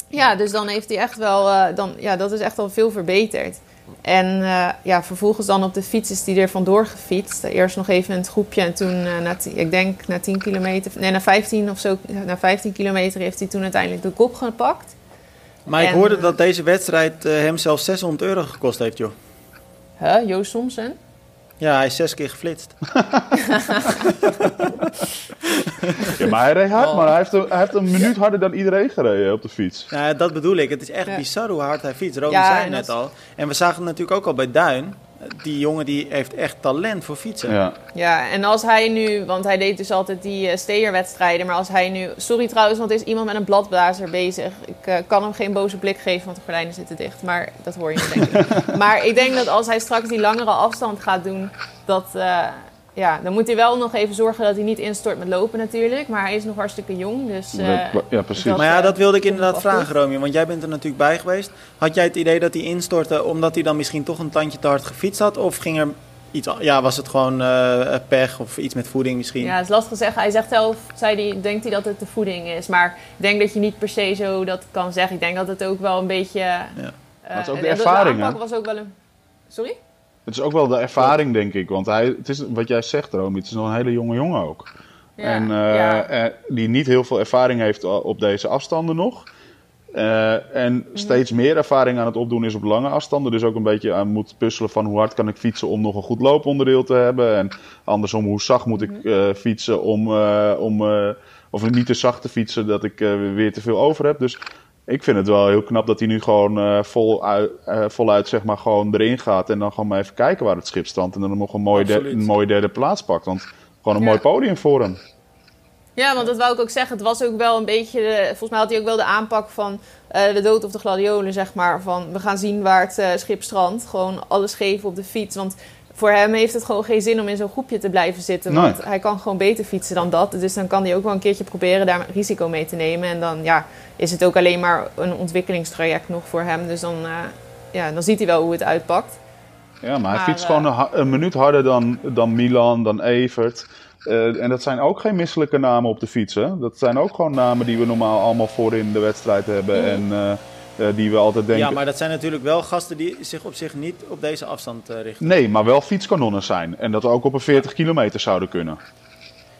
Ja, dus dan heeft hij echt wel... dan, ja, dat is echt al veel verbeterd. En uh, ja, vervolgens dan op de fiets is die er vandoor gefietst. Eerst nog even in het groepje en toen, uh, na ik denk na 10 kilometer, nee, na 15 of zo, na 15 kilometer heeft hij toen uiteindelijk de kop gepakt. Maar ik hoorde dat deze wedstrijd uh, hem zelfs 600 euro gekost heeft, joh. Huh, Joost Somsen? Ja, hij is zes keer geflitst. ja, maar hij reed hard, oh. maar hij heeft, een, hij heeft een minuut harder dan iedereen gereden op de fiets. Ja, dat bedoel ik. Het is echt bizar hoe hard hij fietst. Romy ja, zei net al. En we zagen het natuurlijk ook al bij Duin die jongen die heeft echt talent voor fietsen. Ja. ja, en als hij nu, want hij deed dus altijd die uh, steerwedstrijden, maar als hij nu, sorry trouwens, want er is iemand met een bladblazer bezig. Ik uh, kan hem geen boze blik geven, want de gordijnen zitten dicht, maar dat hoor je niet, denk ik. maar ik denk dat als hij straks die langere afstand gaat doen, dat, uh, ja, dan moet hij wel nog even zorgen dat hij niet instort met lopen natuurlijk. Maar hij is nog hartstikke jong. Dus, uh, ja, precies. maar ja, dat wilde ik inderdaad vragen, Romy. Want jij bent er natuurlijk bij geweest. Had jij het idee dat hij instortte omdat hij dan misschien toch een tandje te hard gefietst had? Of ging er iets, ja, was het gewoon uh, pech of iets met voeding misschien? Ja, het is lastig te zeggen. Hij zegt zelf, zei hij, denkt hij dat het de voeding is. Maar ik denk dat je niet per se zo dat kan zeggen. Ik denk dat het ook wel een beetje... Ja. Uh, dat is ook de ervaring, de was ook wel een... Sorry? Het is ook wel de ervaring, denk ik. Want hij, het is, wat jij zegt, Romy, het is nog een hele jonge jongen ook. Ja, en uh, uh, die niet heel veel ervaring heeft op deze afstanden nog. Uh, en mhm. steeds meer ervaring aan het opdoen is op lange afstanden. Dus ook een beetje aan moet puzzelen van hoe hard kan ik fietsen om nog een goed looponderdeel te hebben. En andersom, hoe zacht moet ik mhm. fietsen om, om of niet te zacht te fietsen dat ik weer te veel over heb. Dus ik vind het wel heel knap dat hij nu gewoon uh, vol uit, uh, voluit zeg maar, gewoon erin gaat. En dan gewoon maar even kijken waar het schip strandt. En dan nog een mooie, de, een mooie derde plaats pakt. Want gewoon een mooi podium voor hem. Ja, want dat wou ik ook zeggen. Het was ook wel een beetje... De, volgens mij had hij ook wel de aanpak van uh, de dood of de gladiolen, zeg maar. Van we gaan zien waar het schip strandt. Gewoon alles geven op de fiets. Want voor hem heeft het gewoon geen zin om in zo'n groepje te blijven zitten. Want hij kan gewoon beter fietsen dan dat. Dus dan kan hij ook wel een keertje proberen daar risico mee te nemen. En dan ja, is het ook alleen maar een ontwikkelingstraject nog voor hem. Dus dan, uh, ja, dan ziet hij wel hoe het uitpakt. Ja, maar hij fietst gewoon een, een, minuut harder dan, dan Milan, dan Evert. Uh, en dat zijn ook geen misselijke namen op de fiets. Hè? Dat zijn ook gewoon namen die we normaal allemaal voor in de wedstrijd hebben. En uh, uh, die we altijd denken. Ja, maar dat zijn natuurlijk wel gasten die zich op zich niet op deze afstand uh, richten. Nee, maar wel fietskanonnen zijn. En dat ook op een 40 kilometer zouden kunnen.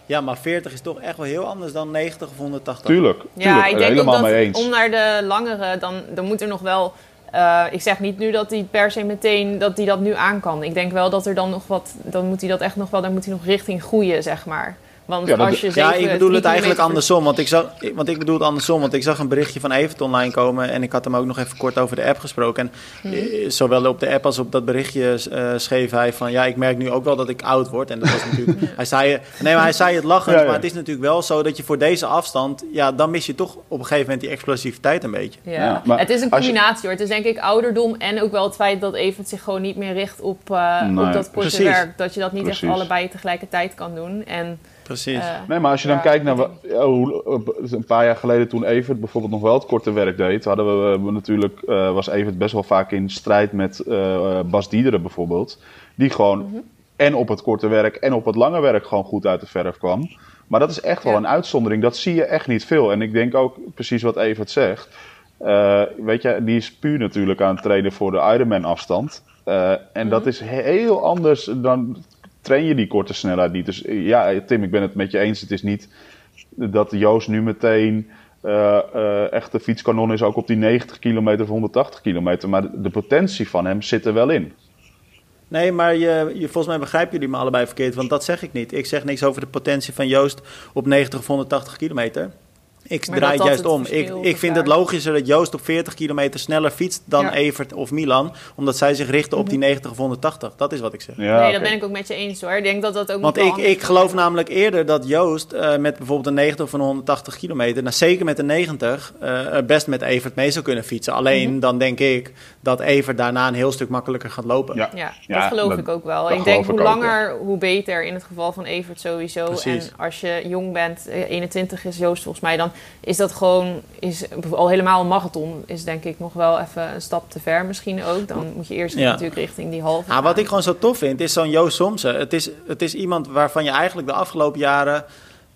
Ja, maar 40 is toch echt wel heel anders dan 90 of 180. Tuurlijk, tuurlijk ja, ik denk helemaal ook dat mee eens. om naar de langere, dan, dan moet er nog wel... Uh, ik zeg niet nu dat hij per se meteen dat hij dat nu aan kan. Ik denk wel dat er dan nog wat, dan moet hij dat echt nog wel, dan moet hij nog richting groeien, zeg maar. Want Ja, als je Ja, ik bedoel het eigenlijk andersom. Want ik, zag, want ik bedoel het andersom. Want ik zag een berichtje van Evert online komen. En ik had hem ook nog even kort over de app gesproken. En eh, zowel op de app als op dat berichtje eh, schreef hij van... Ja, ik merk nu ook wel dat ik oud word. En dat was natuurlijk... hij, zei, nee, maar hij zei het lachend. Ja, ja. Maar het is natuurlijk wel zo dat je voor deze afstand... Ja, dan mis je toch op een gegeven moment die explosiviteit een beetje. Ja. Ja, maar het is een je- combinatie hoor. Het is denk ik ouderdom en ook wel het feit dat Evert zich gewoon niet meer richt op, eh, Nee, op dat korte precies. werk. Dat je dat niet Precies. echt allebei tegelijkertijd kan doen. En, Precies. eh, Nee, maar als je dan Ja, kijkt naar ja, hoe, eh, een paar jaar geleden toen Evert bijvoorbeeld nog wel het korte werk deed, hadden we, we natuurlijk, eh, was Evert best wel vaak in strijd met eh, Bas Diederen bijvoorbeeld. Die gewoon Mhm. en op het korte werk en op het lange werk gewoon goed uit de verf kwam. Maar dat is echt wel Ja. een uitzondering. Dat zie je echt niet veel. En ik denk ook precies wat Evert zegt. Eh, weet je, die is puur natuurlijk aan het trainen voor de Ironman afstand. Eh, en dat is heel anders dan train je die korte snelheid niet. Dus eh, ja, Tim, ik ben het met je eens. Het is niet dat Joost nu meteen eh, eh, echt de fietskanon is ook op die 90 kilometer of 180 kilometer. Maar de potentie van hem zit er wel in. Nee, maar je, je, volgens mij begrijpen jullie me allebei verkeerd, want dat zeg ik niet. Ik zeg niks over de potentie van Joost op 90 of 180 kilometer. Ik Maar draai het juist het om. Ik, ik vind het logischer dat Joost op 40 kilometer sneller fietst dan Ja. Evert of Milan, omdat zij zich richten op die 90 of 180. Dat is wat ik zeg. Ja, nee, dat ben ik ook met je eens hoor. Ik denk dat dat ook Want ik, ik geloof namelijk eerder dat Joost eh, met bijvoorbeeld een 90 of een 180 kilometer, nou, zeker met een 90, eh, best met Evert mee zou kunnen fietsen. Alleen Mhm. dan denk ik dat Evert daarna een heel stuk makkelijker gaat lopen. Ja. Ja, Ja, dat geloof dat- ik ook wel. Ik denk hoe ik langer, hoe beter in het geval van Evert sowieso. Precies. En als je jong bent, eh, 21 is Joost volgens mij, dan is dat gewoon, is al helemaal een marathon, is denk ik nog wel even een stap te ver misschien ook. Dan moet je eerst Ja. natuurlijk richting die halve. Ah, wat ik gewoon zo tof vind, is zo'n Joost Somsen. Het is, het is iemand waarvan je eigenlijk de afgelopen jaren...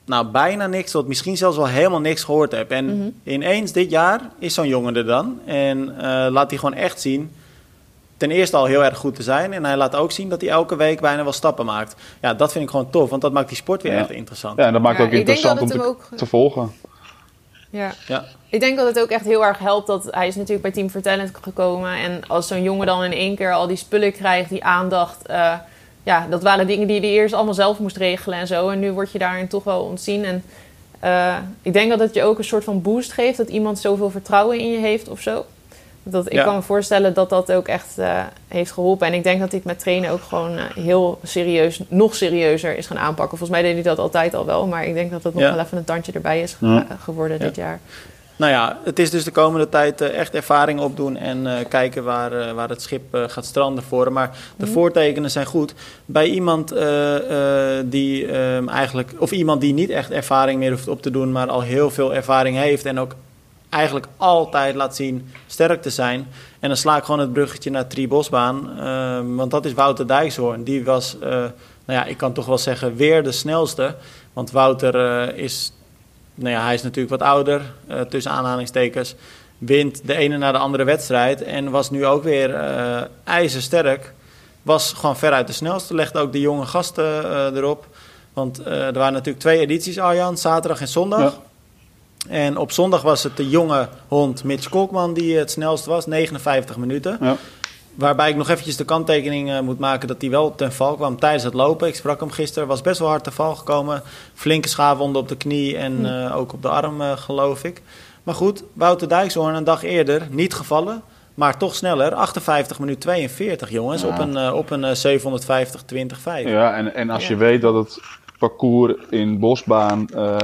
nou, bijna niks, tot misschien zelfs wel helemaal niks gehoord hebt. En Mhm. ineens dit jaar is zo'n jongen er dan. En eh, laat hij gewoon echt zien... ten eerste al heel erg goed te zijn. En hij laat ook zien dat hij elke week bijna wel stappen maakt. Ja, dat vind ik gewoon tof, want dat maakt die sport weer Ja. echt interessant. Ja, en dat maakt Ja, ook interessant dat om te, ook- te volgen. Ja. Ja. Ik denk dat het ook echt heel erg helpt dat hij is natuurlijk bij Team for Talent gekomen. En als zo'n jongen dan in één keer al die spullen krijgt, die aandacht. eh, ja, dat waren dingen die hij eerst allemaal zelf moest regelen en zo. En nu word je daarin toch wel ontzien. En eh, ik denk dat het je ook een soort van boost geeft. Dat iemand zoveel vertrouwen in je heeft of zo. Dat, ik Ja. kan me voorstellen dat dat ook echt eh, heeft geholpen. En ik denk dat hij het met trainen ook gewoon eh, heel serieus, nog serieuzer is gaan aanpakken. Volgens mij deed hij dat altijd al wel. Maar ik denk dat het nog Ja. wel even een tandje erbij is ge- Ja. geworden dit jaar. Nou ja, het is dus de komende tijd eh, echt ervaring opdoen en kijken waar, waar het schip gaat stranden voor. Maar de voortekenen zijn goed. Bij iemand die ehm, eigenlijk, of iemand die niet echt ervaring meer hoeft op te doen, maar al heel veel ervaring heeft en ook eigenlijk altijd laat zien sterk te zijn. En dan sla ik gewoon het bruggetje naar Tri Bosbaan, ehm, want dat is Wouter Dijkshoorn. Die was, eh, nou ja, ik kan toch wel zeggen, weer de snelste. Want Wouter eh, is nou ja, hij is natuurlijk wat ouder, eh, tussen aanhalingstekens. Wint de ene na de andere wedstrijd. En was nu ook weer ijzersterk. Was gewoon veruit de snelste. Legde ook de jonge gasten erop. Want er waren natuurlijk twee edities, Arjan. Zaterdag en zondag. En op zondag was het de jonge hond Mitch Kolkman die het snelst was. 59 minuten. Ja. Waarbij ik nog eventjes de kanttekening eh, moet maken dat hij wel ten val kwam tijdens het lopen. Ik sprak hem gisteren, was best wel hard te val gekomen. Flinke schaafwonden op de knie en eh, ook op de arm, eh, geloof ik. Maar goed, Wouter Dijkshoorn een dag eerder, niet gevallen, maar toch sneller. 58 minuut 42, jongens, Ja. op een, op een eh, 750 20 5. Ja, en, en als Ja. je weet dat het parcours in Bosbaan, eh,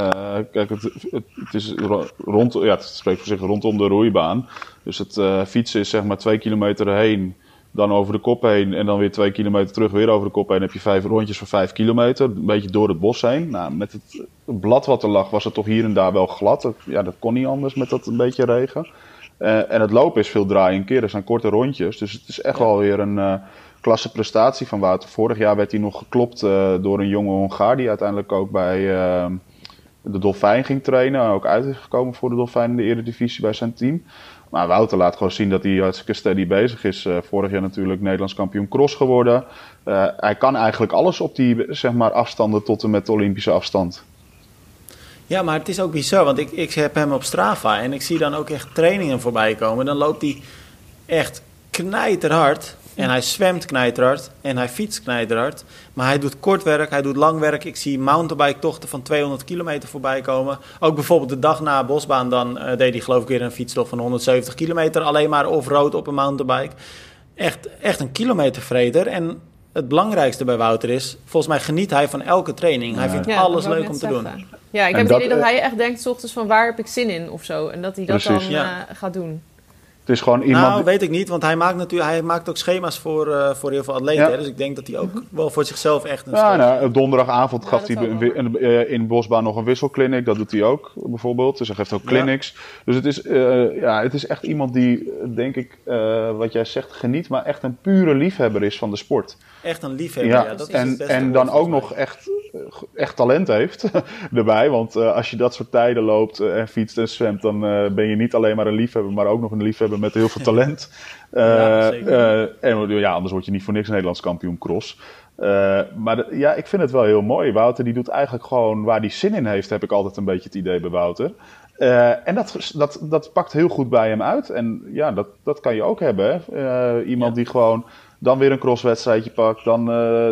kijk, het, het, het is ro- rond, ja, het spreekt voor zich rondom de roeibaan. Dus het eh, fietsen is zeg maar twee kilometer heen, dan over de kop heen en dan weer twee kilometer terug, weer over de kop heen. heb je vijf rondjes van vijf kilometer, een beetje door het bos heen. Nou, met het blad wat er lag, was het toch hier en daar wel glad. Dat, ja, dat kon niet anders met dat een beetje regen. Eh, en het lopen is veel draaien en keren, het zijn korte rondjes. Dus het is echt wel weer een klasse prestatie van Wouter. Vorig jaar werd hij nog geklopt eh, door een jonge Hongaar die uiteindelijk ook bij eh, de Dolfijn ging trainen. Ook uit is gekomen voor de Dolfijn in de Eredivisie bij zijn team. Maar Wouter laat gewoon zien dat hij hartstikke steady bezig is. Eh, vorig jaar natuurlijk Nederlands kampioen cross geworden. Hij kan eigenlijk alles op die zeg maar, afstanden tot en met de Olympische afstand. Ja, maar het is ook bizar, want ik, ik heb hem op Strava en ik zie dan ook echt trainingen voorbij komen. Dan loopt hij echt knijterhard. En hij zwemt knijterhard en hij fietst knijterhard. Maar hij doet kort werk, hij doet lang werk. Ik zie mountainbike-tochten van 200 kilometer voorbij komen. Ook bijvoorbeeld de dag na bosbaan, dan uh, deed hij geloof ik weer een fietstocht van 170 kilometer. Alleen maar off-road op een mountainbike. Echt, echt een kilometervreder. En het belangrijkste bij Wouter is, volgens mij geniet hij van elke training. Hij vindt alles leuk om te doen. Ja, ik heb het idee dat hij echt denkt, s ochtends van waar heb ik zin in of zo. En dat hij dat dan uh, gaat doen. Het is gewoon iemand... Nou, weet ik niet, want hij maakt natuurlijk hij maakt ook schema's voor, uh, voor heel veel atleten. Dus ik denk dat hij ook wel voor zichzelf echt een Ja, nou, donderdagavond gaf hij in, uh, in Bosbaan nog een wisselclinic. Dat doet hij ook, bijvoorbeeld. Dus hij geeft ook clinics. Dus het is, uh, ja, het is echt iemand die, denk ik, wat jij zegt, geniet. Maar echt een pure liefhebber is van de sport. Echt een liefhebber, ja. dat is en, en dan ook nog echt, echt talent heeft erbij. Want als je dat soort tijden loopt en fietst en zwemt... dan ben je niet alleen maar een liefhebber, maar ook nog een liefhebber met heel veel talent. ja, en ja, anders word je niet voor niks Nederlands kampioen cross. Uh, maar ja, ik vind het wel heel mooi. Wouter die doet eigenlijk gewoon waar hij zin in heeft, heb ik altijd een beetje het idee bij Wouter. Uh, en dat, dat, dat pakt heel goed bij hem uit. En ja, dat, dat kan je ook hebben. Hè? iemand die gewoon dan weer een crosswedstrijdje pakt, dan,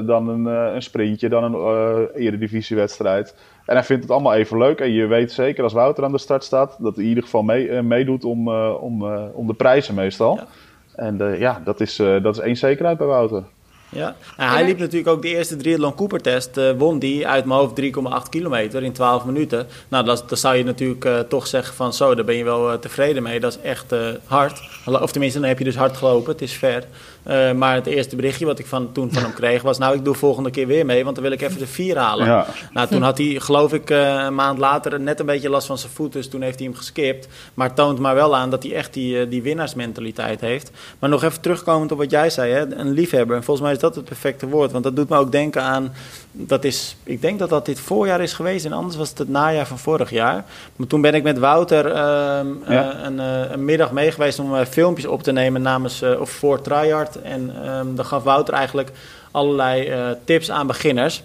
dan een, een sprintje, dan een eredivisiewedstrijd. En hij vindt het allemaal even leuk. En je weet zeker als Wouter aan de start staat, dat hij in ieder geval mee, uh, meedoet om, uh, om, uh, om de prijzen meestal. Ja. En ja, dat is, dat is één zekerheid bij Wouter. Ja, nou, hij liep natuurlijk ook de eerste triathlon Cooper test. Uh, won die uit mijn hoofd 3,8 kilometer in 12 minuten. Nou, dat, dan zou je natuurlijk uh, toch zeggen van zo, daar ben je wel uh, tevreden mee. Dat is echt hard. Of tenminste, dan heb je dus hard gelopen. Het is ver. Uh, maar het eerste berichtje wat ik van, toen van hem kreeg was... nou, ik doe volgende keer weer mee, want dan wil ik even de vier halen. Ja. Nou, toen had hij, geloof ik, uh, een maand later net een beetje last van zijn voet... dus toen heeft hij hem geskipt. Maar toont maar wel aan dat hij echt die, uh, die winnaarsmentaliteit heeft. Maar nog even terugkomend op wat jij zei, hè? een liefhebber. En volgens mij is dat het perfecte woord. Want dat doet me ook denken aan... Dat is, ik denk dat dat dit voorjaar is geweest en anders was het het najaar van vorig jaar. Maar toen ben ik met Wouter ehm, ja. een, een, middag mee geweest om filmpjes op te nemen namens, of voor Tryhard en um, dan gaf Wouter eigenlijk allerlei uh, tips aan beginners.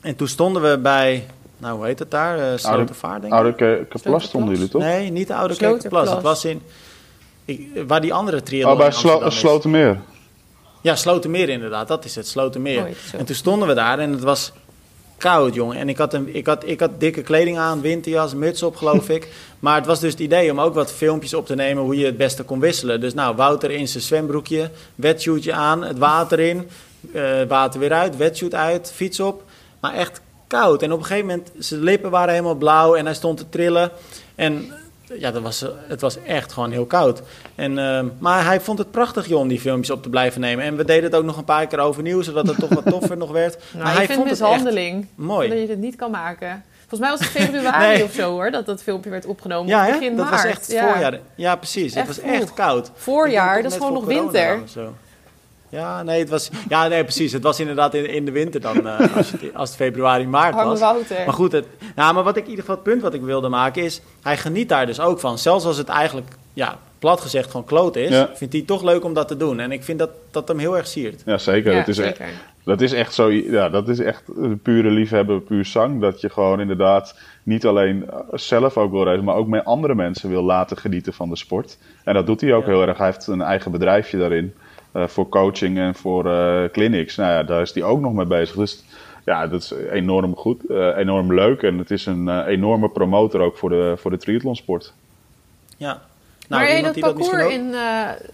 En toen stonden we bij, nou hoe heet het daar? Uh, Slotervaart denk ik. Oude Kerkenplas stonden jullie toch? Nee, niet de Oude Kerkenplas. Het was in, ik, waar die andere triathlon Oh, bij Slo Slotermeer. Ja, Slotermeer inderdaad, dat is het, Slotermeer. Oh, en toen stonden we daar en het was koud, jongen. En ik had, een, ik, had, ik had dikke kleding aan, winterjas, muts op, geloof ik. Maar het was dus het idee om ook wat filmpjes op te nemen hoe je het beste kon wisselen. Dus nou, Wouter in zijn zwembroekje, wetshootje aan, het water in, uh, water weer uit, wetshoot uit, fiets op. Maar echt koud. En op een gegeven moment, zijn lippen waren helemaal blauw en hij stond te trillen. En ja, dat was, het was echt gewoon heel koud. En, uh, maar hij vond het prachtig, joh, om die filmpjes op te blijven nemen. En we deden het ook nog een paar keer overnieuw, zodat het toch wat toffer nog werd. Nou, maar hij vond mishandeling. Het mooi. Dat je het niet kan maken. Volgens mij was het februari nee. of zo hoor, dat dat filmpje werd opgenomen. Ja, begin dat maart. was echt ja. voorjaar. Ja, precies. Echt het was echt koud. Voorjaar, dat is gewoon nog winter. Ja, nee, het was, ja, nee, precies. Het was inderdaad in, in de winter dan, uh, als, het, als het februari, maart Arme was. Wouter. Maar goed, het, nou, maar wat ik in ieder geval het punt wat ik wilde maken is, hij geniet daar dus ook van. Zelfs als het eigenlijk, ja, plat gezegd gewoon kloot is, ja. vindt hij toch leuk om dat te doen. En ik vind dat dat hem heel erg siert. Ja, zeker. Ja, dat, is zeker. Echt, dat is echt zo, ja, dat is echt pure liefhebber, puur zang. Dat je gewoon inderdaad niet alleen zelf ook wil reizen, maar ook met andere mensen wil laten genieten van de sport. En dat doet hij ook heel erg. Hij heeft een eigen bedrijfje daarin. Uh, voor coaching en voor uh, clinics. Nou ja, daar is hij ook nog mee bezig. Dus ja, dat is enorm goed, uh, enorm leuk. En het is een enorme promotor ook voor de, voor de triathlonsport. Ja. Nou, maar dat parcours dat ook... in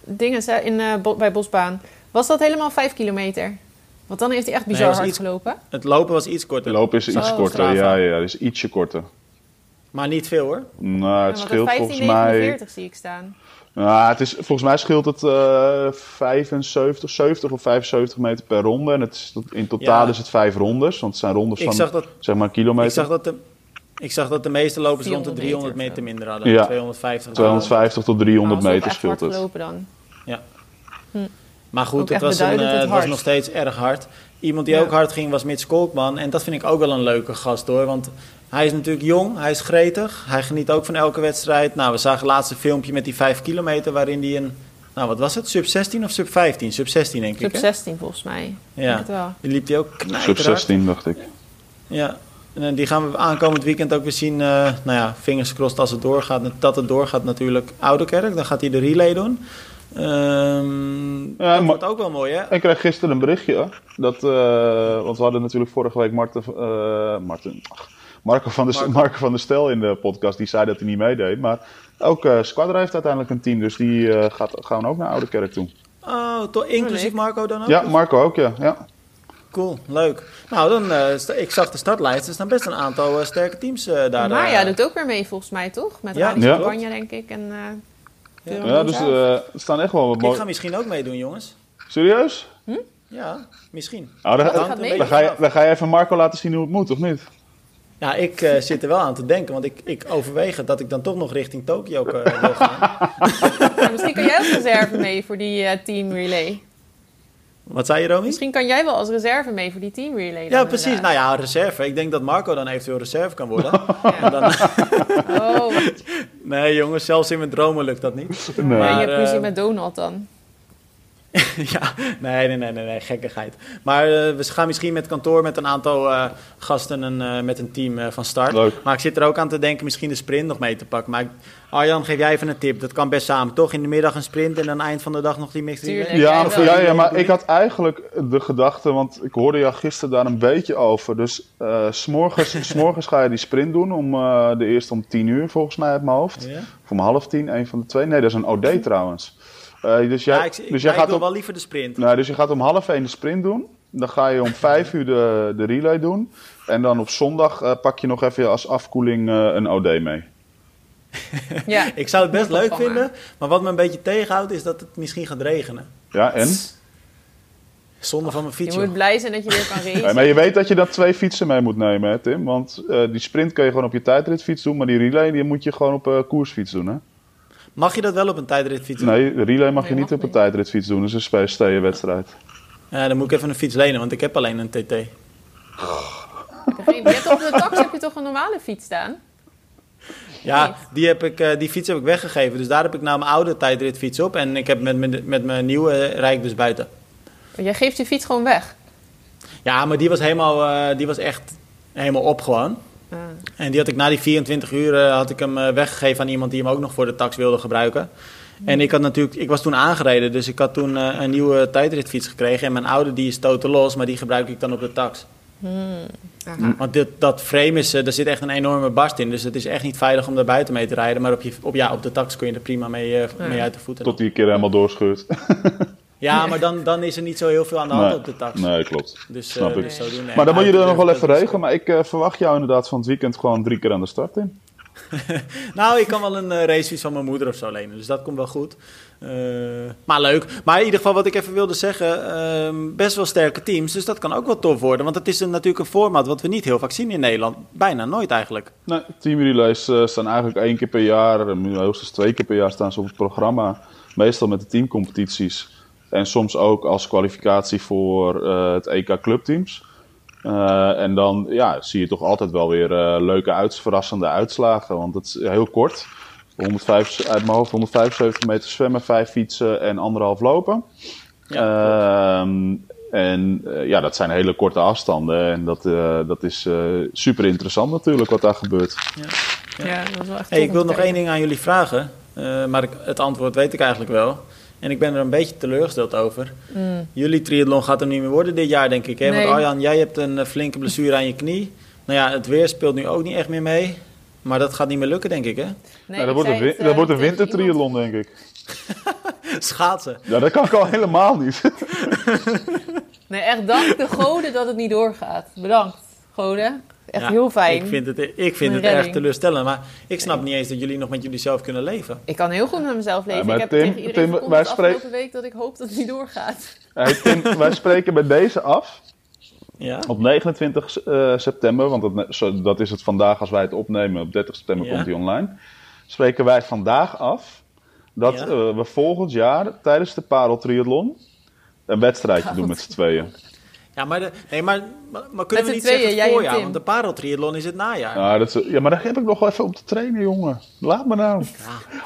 dingen in, bij Bosbaan, was dat helemaal vijf kilometer? Want dan heeft hij echt bizar nee, hard iets, gelopen. Het lopen was iets korter. Het lopen is iets oh, korter, ja, ja, is ietsje korter. Maar niet veel hoor. Nou, het ja, scheelt 15, volgens mij... 49 zie ik staan. Nou, het is, volgens mij scheelt het uh, 75, 70 of 75 meter per ronde. En het is, in totaal ja. is het vijf rondes, want het zijn rondes ik van zag dat, zeg maar een kilometer. Ik zag dat de, ik zag dat de meeste lopers rond de 300 meter, meter minder hadden. Ja. 250, 250 tot 300 nou, meter scheelt het. Lopen dan. Ja. Hm. Maar goed, het, was, een, het was nog steeds erg hard. Iemand die ja. ook hard ging was Mitch Kolkman. En dat vind ik ook wel een leuke gast hoor. Want hij is natuurlijk jong, hij is gretig. Hij geniet ook van elke wedstrijd. Nou, we zagen het laatste filmpje met die 5 kilometer waarin hij een... Nou, wat was het? Sub 16 of sub 15? Sub 16 denk sub ik, Sub 16 volgens mij. Ja, het wel. die liep hij ook knijterhard. Sub 16 dacht ik. Ja, en die gaan we aankomend weekend ook weer zien. Uh, nou ja, fingers crossed als het doorgaat. Dat het doorgaat natuurlijk Ouderkerk. Dan gaat hij de relay doen. Ehm Ja, dat wordt ook wel mooi, hè? Ik kreeg gisteren een berichtje. Dat, eh, want we hadden natuurlijk vorige week Marten, eh, Marten, ach, Marco, van der, Marco. Marco van der Stel in de podcast. Die zei dat hij niet meedeed. Maar ook eh Squadra heeft uiteindelijk een team. Dus die eh, gaat, gaan ook naar Oude Kerk toe. Oh, toch inclusief. Marco dan ook? Ja, Marco ook, ja. ja. Cool, leuk. Nou, dan, eh, ik zag de startlijst. Er staan best een aantal eh, sterke teams eh, daar. maar ja, doet ook weer mee volgens mij, toch? Met Ja, Radio ja. Campagne, denk ik. En, eh Ja. ja dus eh, er staan echt wel wat Ik mooie... ga misschien ook meedoen, jongens. Serieus? Ja, misschien. Nou, dan, mee. dan, ga je, dan ga je even Marco laten zien hoe het moet, of niet? Ja, ik eh, zit er wel aan te denken, want ik, ik overweeg dat ik dan toch nog richting Tokio eh, wil gaan. nou, misschien kan jij als reserve mee voor die eh, team relay. Wat zei je, Romy? Misschien kan jij wel als reserve mee voor die team relay. Ja, precies. inderdaad. Nou ja, reserve. Ik denk dat Marco dan eventueel reserve kan worden. Ja. Dan, Oh, nee, jongens, zelfs in mijn dromen lukt dat niet. Nee. ja, je Maar, hebt ruzie eh, met Donald dan. ja, nee, nee, nee, nee, nee, gekkigheid. Maar eh, we gaan misschien met kantoor met een aantal eh, gasten en eh, met een team eh, van start. Leuk. Maar ik zit er ook aan te denken misschien de sprint nog mee te pakken. Maar ik- Arjan, geef jij even een tip. Dat kan best samen, toch? In de middag een sprint en aan het eind van de dag nog die mixed. Ja, ja, ja, maar ik had eigenlijk de gedachte, want ik hoorde jou gisteren daar een beetje over. Dus eh, s'morgens, s'morgens ga je die sprint doen, om, eh, de eerste om tien uur volgens mij uit mijn hoofd. Ja? Of om half tien, een van de twee. Nee, dat is een OD trouwens. Eh, dus jij, Ja, ik, ik, dus jij ik gaat wil om, wel liever de sprint. nou, dus je gaat om half één de sprint doen. Dan ga je om vijf uur de, de relay doen. En dan op zondag eh, pak je nog even als afkoeling eh, een OD mee. Ja. Ik zou het best Moet leuk vinden, maar wat me een beetje tegenhoudt is dat het misschien gaat regenen. Ja, en? Zonde van mijn Je fiets. moet joh. blij zijn dat je weer kan Ja, racen. maar je weet dat je dat twee fietsen mee moet nemen, hè, Tim? Want eh, die sprint kun je gewoon op je tijdritfiets doen, maar die relay die moet je gewoon op eh koersfiets doen, hè? Mag je dat wel op een tijdritfiets doen? Nee, de relay mag Nee, je niet mag op een tijdritfiets doen, dat is een SPST-wedstrijd. Ja, dan moet ik even een fiets lenen, want ik heb alleen een TT. Degene- Je hebt op de tax heb je toch een normale fiets staan? Ja, die, heb ik, eh, die fiets heb ik weggegeven. Dus daar heb ik nou mijn oude tijdritfiets op. En ik heb met, mijn- met mijn nieuwe rijd ik dus buiten. Jij geeft je fiets gewoon weg. Ja, maar die was, helemaal, eh, die was echt helemaal op gewoon. Ah. En die had ik na die 24 uur eh, had ik hem eh, weggegeven aan iemand die hem ook nog voor de tax wilde gebruiken. En ik had natuurlijk, ik was toen aangereden, dus ik had toen eh, een nieuwe tijdritfiets gekregen. En mijn oude die is totaal los, maar die gebruik ik dan op de tax. Aha. Want dit, dat frame is, er zit echt een enorme barst in. Dus het is echt niet veilig om daar buiten mee te rijden. Maar op, je, op, ja, op de tax kun je er prima mee, Ja. mee uit de voeten. Tot die een keer helemaal doorscheurt. Ja, maar dan, dan is er niet zo heel veel aan de hand Nee, op de tax. nee, klopt. Dus, snap eh, ik. dus zodoende. Maar dan moet je er nog wel even regelen. Maar ik eh, verwacht jou inderdaad van het weekend gewoon drie keer aan de start in. Nou, ik kan wel een eh, racefiets van mijn moeder of zo lenen. Dus dat komt wel goed. Maar leuk. Maar in ieder geval wat ik even wilde zeggen. ehm, best wel sterke teams. Dus dat kan ook wel tof worden. Want het is een, natuurlijk een format wat we niet heel vaak zien in Nederland. Bijna nooit eigenlijk. Nee, teamrelays staan eigenlijk één keer per jaar, hoogstens twee keer per jaar staan ze op het programma. Meestal met de teamcompetities. En soms ook als kwalificatie voor eh, het EK clubteams. Eh, en dan ja, zie je toch altijd wel weer eh, leuke, uits, verrassende uitslagen. Want het is heel kort. 105, uit mijn hoofd 175 meter zwemmen, 5 fietsen en anderhalf lopen. Ehm, en ja, dat zijn hele korte afstanden. En dat, eh, dat is eh, super interessant natuurlijk wat daar gebeurt. Ja, dat is wel echt Hey, ik wil nog één ding aan jullie vragen. eh, maar ik, het antwoord weet ik eigenlijk wel. En ik ben er een beetje teleurgesteld over. Mm. Jullie triathlon gaat er niet meer worden dit jaar, denk ik. Hè? Nee. Want Arjan, jij hebt een eh, flinke blessure aan je knie. Nou ja, het weer speelt nu ook niet echt meer mee. Maar dat gaat niet meer lukken, denk ik, hè? Nee, Ja, dat ik wordt een, het, eh, dat wordt een wintertriathlon, denk ik. Schaatsen. Ja, dat kan ik al helemaal niet. Nee, echt dank de goden dat het niet doorgaat. Bedankt, goden. Echt Ja, heel fijn. Ik vind het, ik vind het erg teleurstellend. Maar ik snap niet eens dat jullie nog met jullie zelf kunnen leven. Ik kan heel goed met mezelf leven. Ja, maar ik heb Tim- tegen iedereen Tim, wij afgelopen week dat ik hoop dat het niet doorgaat. Hey, Tim, wij spreken bij deze af Ja? op 29 eh, september, want dat, zo- dat is het vandaag als wij het opnemen. Op 30 september Ja. komt hij online. Spreken wij vandaag af dat Ja. eh, we volgend jaar tijdens de Parel Triathlon een wedstrijdje doen met z'n tweeën. Ja, maar, de, nee, maar, maar, maar kunnen Met we niet tweeën, zeggen jij het en voorjaar? Tim. Want de pareltriathlon is het najaar. Ja, dat is, ja, maar daar heb ik nog wel even op te trainen, jongen. Laat me nou.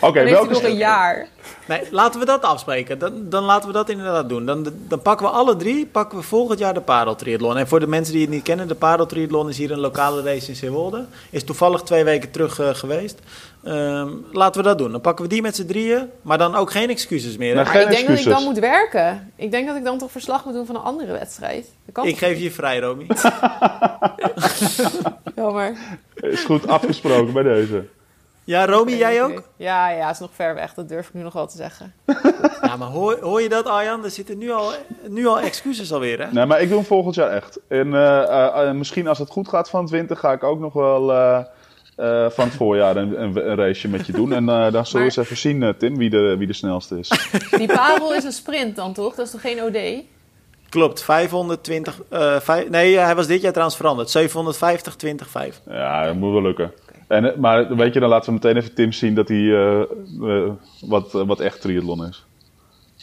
Oké, Dan heeft hij welke... nog een jaar. Nee, laten we dat afspreken. Dan, dan laten we dat inderdaad doen. Dan, dan pakken we alle drie, pakken we volgend jaar de pareltriathlon. En voor de mensen die het niet kennen, de pareltriathlon is hier een lokale race in Zeewolde. Is toevallig twee weken terug eh, geweest. Ehm, laten we dat doen. Dan pakken we die met z'n drieën, maar dan ook geen excuses meer. Maar Geen ik denk dat ik dan moet werken. Ik denk dat ik dan toch verslag moet doen van een andere wedstrijd. Ik geef je vrij, Niet? Jammer. Is goed afgesproken bij deze. Ja, Romy, jij ook? Ja, ja, is nog ver weg. Dat durf ik nu nog wel te zeggen. Ja, maar hoor, hoor je dat, Arjan? Er zitten nu al, nu al excuses alweer, hè? Nee, maar ik doe hem volgend jaar echt. En eh, eh, eh, misschien als het goed gaat van het winter, ga ik ook nog wel eh, eh, van het voorjaar een, een, een raceje met je doen. En eh, dan zullen we Maar- eens even zien, Tim, wie de, wie de snelste is. Die parel is een sprint dan toch? Dat is toch geen OD? Klopt, 520... eh, vijf- nee, hij was dit jaar trouwens veranderd. 750, 20, 5. Ja, dat moet wel lukken. En, eh, maar weet je, dan laten we meteen even Tim zien dat hij eh, eh, wat, eh, wat echt triathlon is.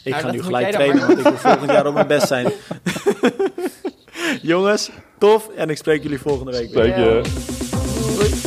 Ik Nou, ga nu gelijk trainen, maar. want ik wil volgend jaar op mijn best zijn. Jongens, tof. En ik spreek jullie volgende week weer. Spreek je.